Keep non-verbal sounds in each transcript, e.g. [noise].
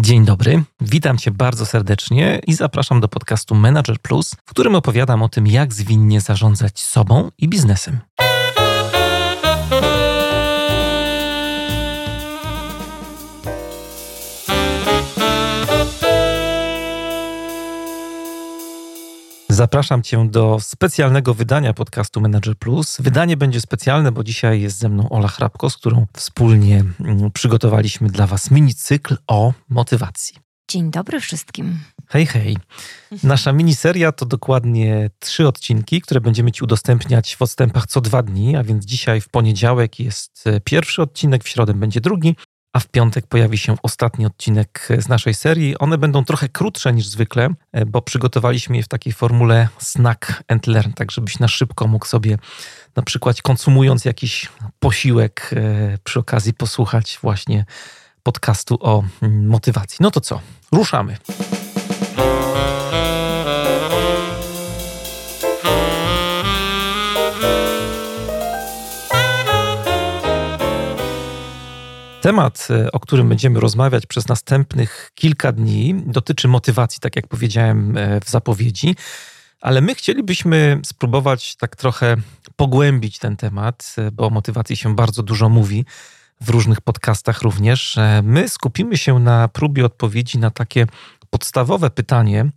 Dzień dobry, witam Cię bardzo serdecznie i zapraszam do podcastu Manager Plus, w którym opowiadam o tym, jak zwinnie zarządzać sobą i biznesem. Zapraszam Cię do specjalnego wydania podcastu Manager Plus. Wydanie będzie specjalne, bo dzisiaj jest ze mną Ola Hrabko, z którą wspólnie mm, przygotowaliśmy dla Was mini cykl o motywacji. Dzień dobry wszystkim. Hej, hej. Nasza miniseria to dokładnie trzy odcinki, które będziemy Ci udostępniać w odstępach co dwa dni, a więc dzisiaj w poniedziałek jest pierwszy odcinek, w środę będzie drugi, a w piątek pojawi się ostatni odcinek z naszej serii. One będą trochę krótsze niż zwykle, e, bo przygotowaliśmy je w takiej formule snack and learn, tak żebyś na szybko mógł sobie na przykład konsumując jakiś posiłek e, przy okazji posłuchać właśnie podcastu o mm, motywacji. No to co? Ruszamy. Temat, e, o którym będziemy rozmawiać przez następnych kilka dni, dotyczy motywacji, tak jak powiedziałem e, w zapowiedzi, ale my chcielibyśmy spróbować tak trochę pogłębić ten temat, e, bo o motywacji się bardzo dużo mówi w różnych podcastach również. My skupimy się na próbie odpowiedzi na takie podstawowe pytanie,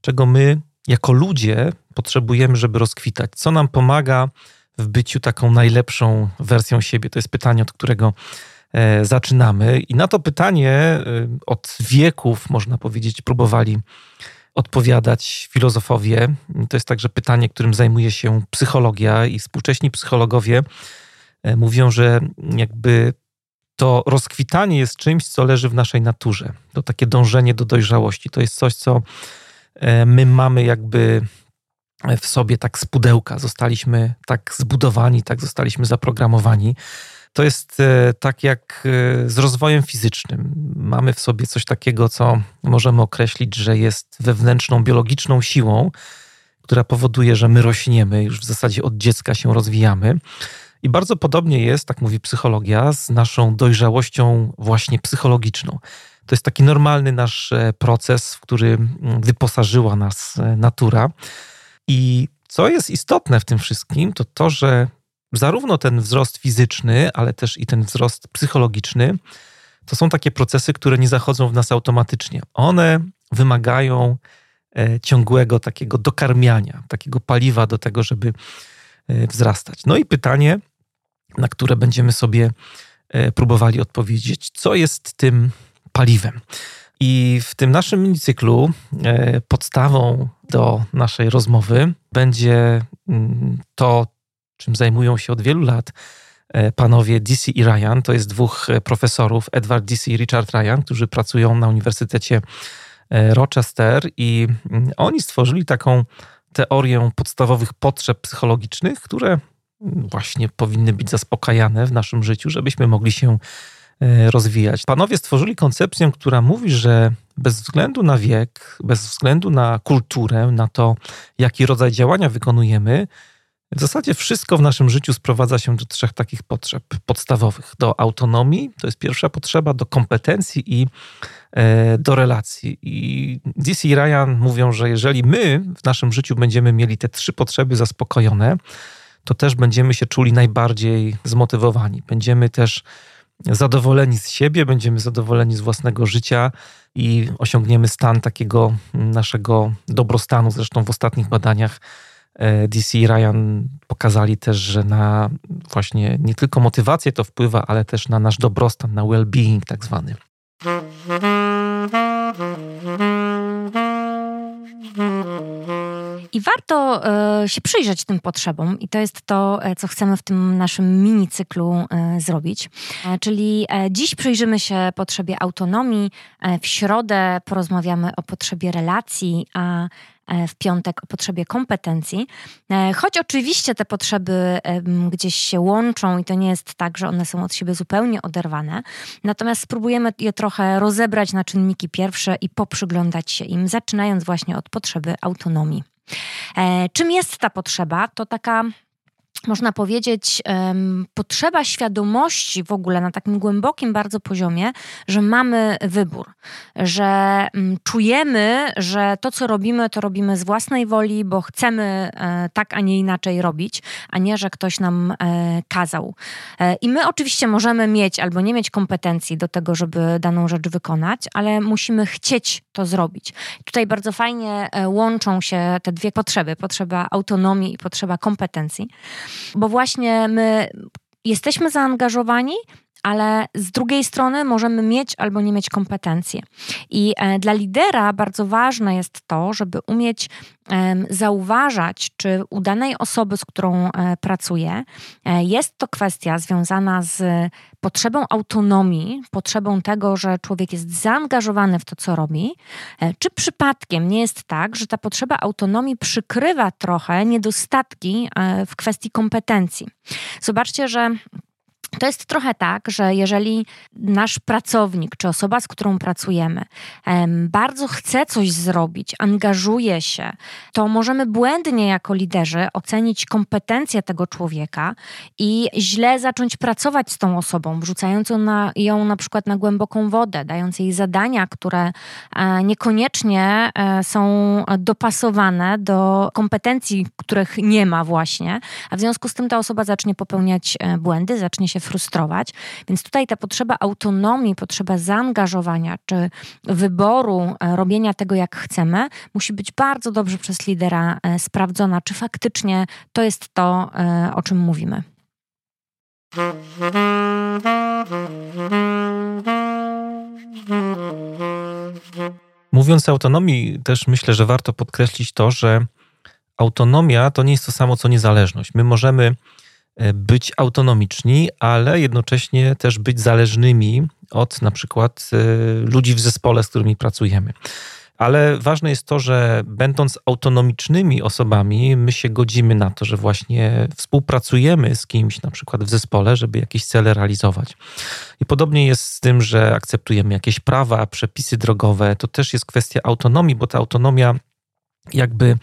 czego my jako ludzie potrzebujemy, żeby rozkwitać. Co nam pomaga w byciu taką najlepszą wersją siebie? To jest pytanie, od którego zaczynamy. I na to pytanie e, od wieków, można powiedzieć, próbowali odpowiadać filozofowie. To jest także pytanie, którym zajmuje się psychologia i współcześni psychologowie e, mówią, że jakby to rozkwitanie jest czymś, co leży w naszej naturze. To takie dążenie do dojrzałości. To jest coś, co my mamy jakby w sobie tak z pudełka. Zostaliśmy tak zbudowani, tak zostaliśmy zaprogramowani to jest e, tak jak e, z rozwojem fizycznym. Mamy w sobie coś takiego, co możemy określić, że jest wewnętrzną, biologiczną siłą, która powoduje, że my rośniemy, już w zasadzie od dziecka się rozwijamy. I bardzo podobnie jest, tak mówi psychologia, z naszą dojrzałością właśnie psychologiczną. To jest taki normalny nasz e, proces, w który wyposażyła nas natura. I co jest istotne w tym wszystkim, to to, że zarówno ten wzrost fizyczny, ale też i ten wzrost psychologiczny, to są takie procesy, które nie zachodzą w nas automatycznie. One wymagają e, ciągłego takiego dokarmiania, takiego paliwa do tego, żeby e, wzrastać. No i pytanie, na które będziemy sobie e, próbowali odpowiedzieć, co jest tym paliwem. I w tym naszym minicyklu podstawą do naszej rozmowy będzie mm, to, czym zajmują się od wielu lat e, panowie DC i Ryan. To jest dwóch e, profesorów, Edward DC i Richard Ryan, którzy pracują na Uniwersytecie e, Rochester i mm, oni stworzyli taką teorię podstawowych potrzeb psychologicznych, które mm, właśnie powinny być zaspokajane w naszym życiu, żebyśmy mogli się rozwijać. Panowie stworzyli koncepcję, która mówi, że bez względu na wiek, bez względu na kulturę, na to, jaki rodzaj działania wykonujemy, w zasadzie wszystko w naszym życiu sprowadza się do trzech takich potrzeb podstawowych: do autonomii, to jest pierwsza potrzeba, do kompetencji i e, do relacji. I DC i Ryan mówią, że jeżeli my w naszym życiu będziemy mieli te trzy potrzeby zaspokojone, to też będziemy się czuli najbardziej zmotywowani. Będziemy też zadowoleni z siebie, będziemy zadowoleni z własnego życia i osiągniemy stan takiego naszego dobrostanu. Zresztą w ostatnich badaniach DC i Ryan pokazali też, że na właśnie nie tylko motywację to wpływa, ale też na nasz dobrostan, na well-being tak zwany. I warto y, się przyjrzeć tym potrzebom, i to jest to, e, co chcemy w tym naszym mini cyklu y, zrobić. E, czyli e, dziś przyjrzymy się potrzebie autonomii, w środę porozmawiamy o potrzebie relacji, a w piątek o potrzebie kompetencji. Choć oczywiście te potrzeby gdzieś się łączą i to nie jest tak, że one są od siebie zupełnie oderwane. Natomiast spróbujemy je trochę rozebrać na czynniki pierwsze i poprzyglądać się im, zaczynając właśnie od potrzeby autonomii. E, czym jest ta potrzeba? To taka można powiedzieć, potrzeba świadomości w ogóle na takim głębokim bardzo poziomie, że mamy wybór, że mm, czujemy, że to, co robimy, to robimy z własnej woli, bo chcemy e, tak, a nie inaczej robić, a nie, że ktoś nam e, kazał. E, I my oczywiście możemy mieć albo nie mieć kompetencji do tego, żeby daną rzecz wykonać, ale musimy chcieć to zrobić. Tutaj bardzo fajnie łączą się te dwie potrzeby: potrzeba autonomii i potrzeba kompetencji bo właśnie my jesteśmy zaangażowani, ale z drugiej strony możemy mieć albo nie mieć kompetencje. I e, dla lidera bardzo ważne jest to, żeby umieć zauważać, czy u danej osoby, z którą e, pracuje, e, jest to kwestia związana z potrzebą autonomii, potrzebą tego, że człowiek jest zaangażowany w to, co robi, czy przypadkiem nie jest tak, że ta potrzeba autonomii przykrywa trochę niedostatki w kwestii kompetencji. Zobaczcie, że to jest trochę tak, że jeżeli nasz pracownik czy osoba, z którą pracujemy, bardzo chce coś zrobić, angażuje się, to możemy błędnie jako liderzy ocenić kompetencje tego człowieka i źle zacząć pracować z tą osobą, wrzucając ją na, ją na przykład na głęboką wodę, dając jej zadania, które e, niekoniecznie e, są dopasowane do kompetencji, których nie ma właśnie, a w związku z tym ta osoba zacznie popełniać e, błędy, zacznie się frustrować. Więc tutaj ta potrzeba autonomii, potrzeba zaangażowania czy wyboru e, robienia tego, jak chcemy, musi być bardzo dobrze przez lidera e, sprawdzona, czy faktycznie to jest to, e, o czym mówimy. Mówiąc o autonomii, też myślę, że warto podkreślić to, że autonomia to nie jest to samo co niezależność. My możemy być autonomiczni, ale jednocześnie też być zależnymi od na przykład e, ludzi w zespole, z którymi pracujemy. Ale ważne jest to, że będąc autonomicznymi osobami, my się godzimy na to, że właśnie współpracujemy z kimś, na przykład w zespole, żeby jakieś cele realizować. I podobnie jest z tym, że akceptujemy jakieś prawa, przepisy drogowe. To też jest kwestia autonomii, bo ta autonomia jakby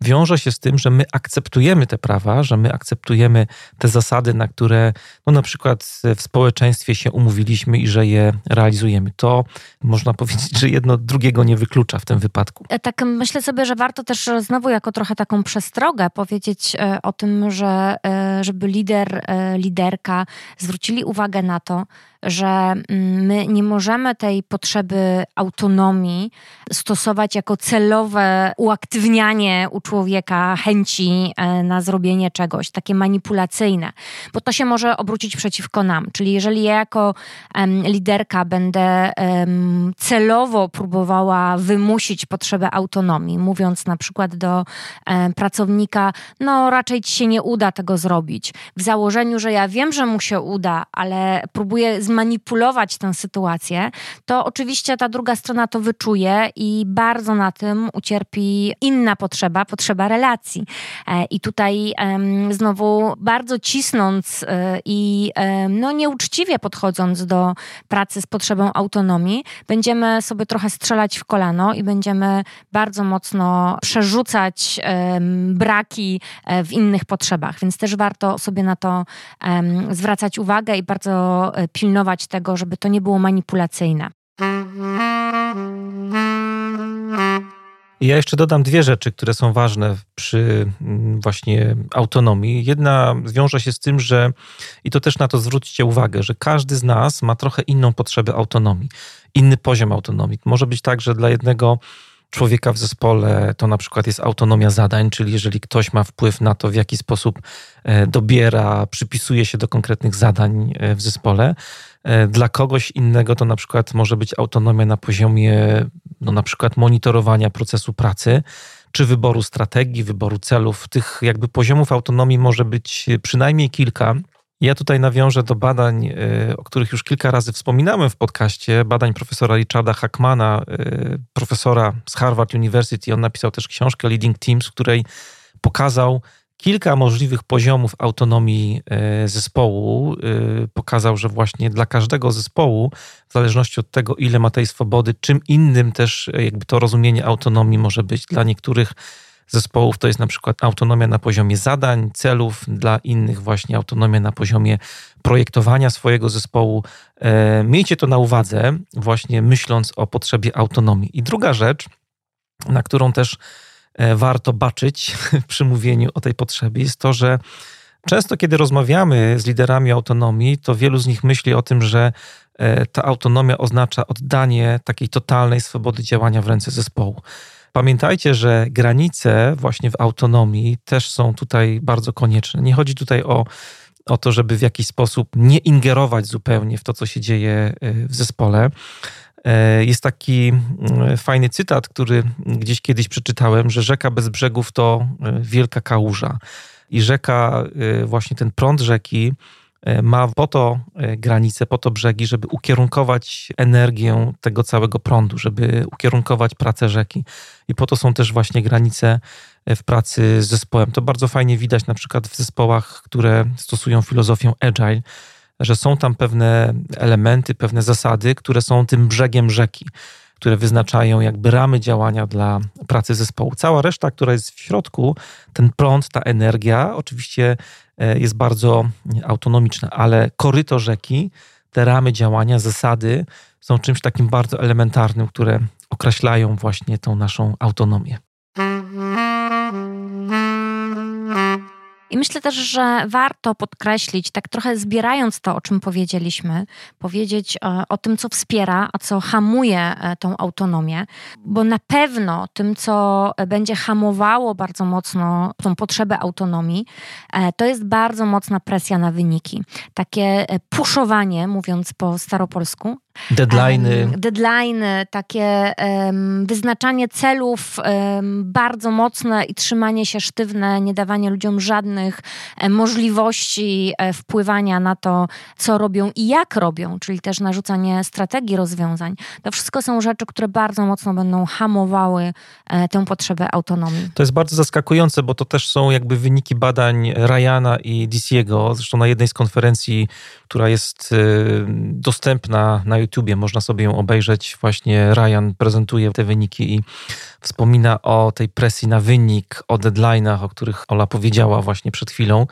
wiąże się z tym, że my akceptujemy te prawa, że my akceptujemy te zasady, na które no na przykład w społeczeństwie się umówiliśmy i że je realizujemy. To można powiedzieć, że jedno drugiego nie wyklucza w tym wypadku. E, tak myślę sobie, że warto też znowu jako trochę taką przestrogę powiedzieć e, o tym, że e, żeby lider, liderka zwrócili uwagę na to, że mm, my nie możemy tej potrzeby autonomii stosować jako celowe uaktywnianie u człowieka chęci e, na zrobienie czegoś, takie manipulacyjne, bo to się może obrócić przeciwko nam. Czyli jeżeli ja jako liderka będę celowo próbowała wymusić potrzebę autonomii, mówiąc na przykład do pracownika, no raczej ci się nie uda tego zrobić, w założeniu, że ja wiem, że mu się uda, ale próbuję zmanipulować tę sytuację, to oczywiście ta druga strona to wyczuje i bardzo na tym ucierpi inna potrzeba, potrzeba relacji. E, I tutaj znowu bardzo cisnąc e, i no, nieuczciwie podchodząc do pracy z potrzebą autonomii, będziemy sobie trochę strzelać w kolano i będziemy bardzo mocno przerzucać braki e, w innych potrzebach. Więc też warto sobie na to zwracać uwagę i bardzo pilnować tego, żeby to nie było manipulacyjne. Ja jeszcze dodam dwie rzeczy, które są ważne przy mm, właśnie autonomii. Jedna wiąże się z tym, że, i to też na to zwróćcie uwagę, że każdy z nas ma trochę inną potrzebę autonomii, inny poziom autonomii. Może być tak, że dla jednego człowieka w zespole to na przykład jest autonomia zadań, czyli jeżeli ktoś ma wpływ na to, w jaki sposób e, dobiera, przypisuje się do konkretnych zadań e, w zespole, E, dla kogoś innego to na przykład może być autonomia na poziomie no na przykład monitorowania procesu pracy, czy wyboru strategii, wyboru celów. Tych jakby poziomów autonomii może być przynajmniej kilka. Ja tutaj nawiążę do badań, e, o których już kilka razy wspominałem w podcaście, badań profesora Richarda Hackmana, e, profesora z Harvard University. On napisał też książkę Leading Teams, w której pokazał, kilka możliwych poziomów autonomii e, zespołu. Pokazał, że właśnie dla każdego zespołu, w zależności od tego, ile ma tej swobody, czym innym też jakby to rozumienie autonomii może być. Dla niektórych zespołów to jest na przykład autonomia na poziomie zadań, celów, dla innych właśnie autonomia na poziomie projektowania swojego zespołu. E, miejcie to na uwadze, właśnie myśląc o potrzebie autonomii. I druga rzecz, na którą też e, warto baczyć [laughs] przy mówieniu o tej potrzebie, jest to, że często, kiedy rozmawiamy z liderami autonomii, to wielu z nich myśli o tym, że e, ta autonomia oznacza oddanie takiej totalnej swobody działania w ręce zespołu. Pamiętajcie, że granice właśnie w autonomii też są tutaj bardzo konieczne. Nie chodzi tutaj o, o to, żeby w jakiś sposób nie ingerować zupełnie w to, co się dzieje y, w zespole. E, jest taki mm, fajny cytat, który gdzieś kiedyś przeczytałem, że rzeka bez brzegów to y, wielka kałuża. I rzeka, y, właśnie ten prąd rzeki, ma po to e, granice, po to brzegi, żeby ukierunkować energię tego całego prądu, żeby ukierunkować pracę rzeki. I po to są też właśnie granice e, w pracy z zespołem. To bardzo fajnie widać na przykład w zespołach, które stosują filozofię agile, że są tam pewne elementy, pewne zasady, które są tym brzegiem rzeki które wyznaczają jakby ramy działania dla pracy zespołu. Cała reszta, która jest w środku, ten prąd, ta energia, oczywiście e, jest bardzo autonomiczna, ale koryto rzeki, te ramy działania, zasady są czymś takim bardzo elementarnym, które określają właśnie tą naszą autonomię. I myślę też, że warto podkreślić, tak trochę zbierając to, o czym powiedzieliśmy, powiedzieć e, o tym, co wspiera, a co hamuje e, tą autonomię, bo na pewno tym, co będzie hamowało bardzo mocno tą potrzebę autonomii, e, to jest bardzo mocna presja na wyniki. Takie puszowanie, mówiąc po staropolsku, Deadliny. Um, deadliny, takie um, wyznaczanie celów um, bardzo mocne i trzymanie się sztywne, nie dawanie ludziom żadnych e, możliwości e, wpływania na to, co robią i jak robią, czyli też narzucanie strategii rozwiązań. To wszystko są rzeczy, które bardzo mocno będą hamowały e, tę potrzebę autonomii. To jest bardzo zaskakujące, bo to też są jakby wyniki badań Ryana i DC'ego. Zresztą na jednej z konferencji, która jest dostępna na YouTubie, można sobie ją obejrzeć. Właśnie Ryan prezentuje te wyniki i wspomina o tej presji na wynik, o deadline'ach, o których Ola powiedziała właśnie przed chwilą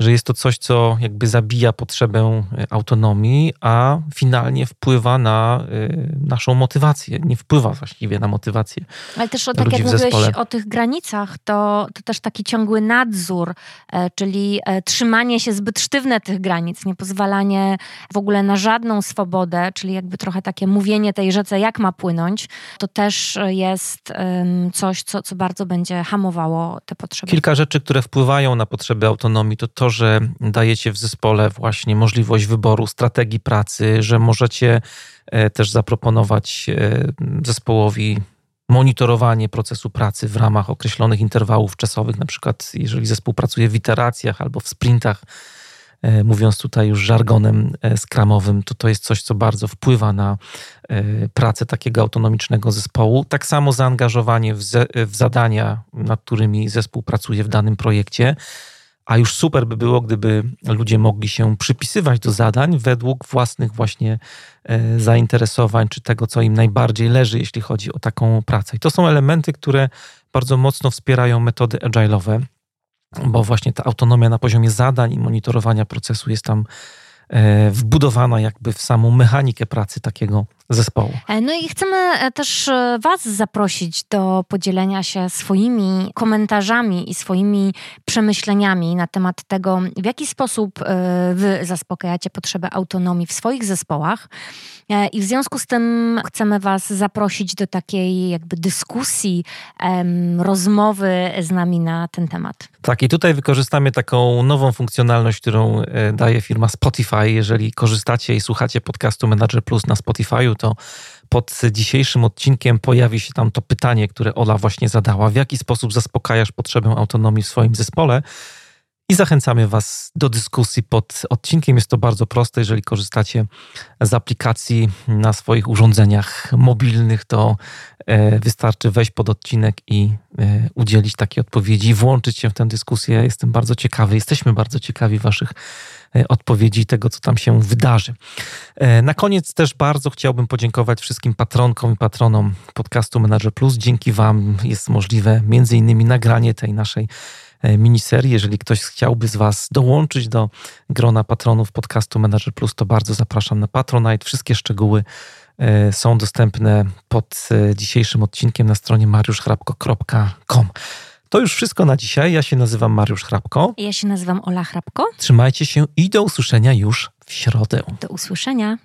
że jest to coś, co jakby zabija potrzebę e, autonomii, a finalnie wpływa na y, naszą motywację. Nie wpływa właściwie na motywację. Ale też o, tak jak mówiłeś o tych granicach, to, to też taki ciągły nadzór, e, czyli e, trzymanie się zbyt sztywne tych granic, nie pozwalanie w ogóle na żadną swobodę, czyli jakby trochę takie mówienie tej rzece, jak ma płynąć, to też jest coś, co, co bardzo będzie hamowało te potrzeby. Kilka rzeczy, które wpływają na potrzeby autonomii, to to, że dajecie w zespole właśnie możliwość wyboru strategii pracy, że możecie e, też zaproponować e, zespołowi monitorowanie procesu pracy w ramach określonych interwałów czasowych, na przykład jeżeli zespół pracuje w iteracjach albo w sprintach, e, mówiąc tutaj już żargonem skramowym, to to jest coś, co bardzo wpływa na pracę takiego autonomicznego zespołu. Tak samo zaangażowanie w, w zadania, nad którymi zespół pracuje w danym projekcie a już super by było, gdyby ludzie mogli się przypisywać do zadań według własnych właśnie e, zainteresowań, czy tego, co im najbardziej leży, jeśli chodzi o taką pracę. I to są elementy, które bardzo mocno wspierają metody agile'owe, bo właśnie ta autonomia na poziomie zadań i monitorowania procesu jest tam e, wbudowana jakby w samą mechanikę pracy takiego zespołu. E, no i chcemy e, też e, Was zaprosić do podzielenia się swoimi komentarzami i swoimi przemyśleniami na temat tego, w jaki sposób Wy zaspokajacie potrzebę autonomii w swoich zespołach. I w związku z tym chcemy Was zaprosić do takiej jakby dyskusji, rozmowy z nami na ten temat. Tak, i tutaj wykorzystamy taką nową funkcjonalność, którą daje firma Spotify. Jeżeli korzystacie i słuchacie podcastu Manager Plus na To pod dzisiejszym odcinkiem pojawi się tam to pytanie, które Ola właśnie zadała. W jaki sposób zaspokajasz potrzebę autonomii w swoim zespole? I zachęcamy Was do dyskusji pod odcinkiem. Jest to bardzo proste. Jeżeli korzystacie z aplikacji na swoich urządzeniach mobilnych, to e, wystarczy wejść pod odcinek i e, udzielić takiej odpowiedzi, włączyć się w tę dyskusję. Jestem bardzo ciekawy, jesteśmy bardzo ciekawi Waszych e, odpowiedzi tego, co tam się wydarzy. Na koniec też bardzo chciałbym podziękować wszystkim patronkom i patronom podcastu Manager Plus. Dzięki Wam jest możliwe między innymi nagranie tej naszej miniserii. Jeżeli ktoś chciałby z Was dołączyć do grona patronów podcastu Manager Plus, to bardzo zapraszam na Patronite. Wszystkie szczegóły e, są dostępne pod e, dzisiejszym odcinkiem na stronie mariuszchrapko.com. To już wszystko na dzisiaj. Ja się nazywam Mariusz Hrabko. Ja się nazywam Ola Hrabko. Trzymajcie się i do usłyszenia już w środę. Do usłyszenia.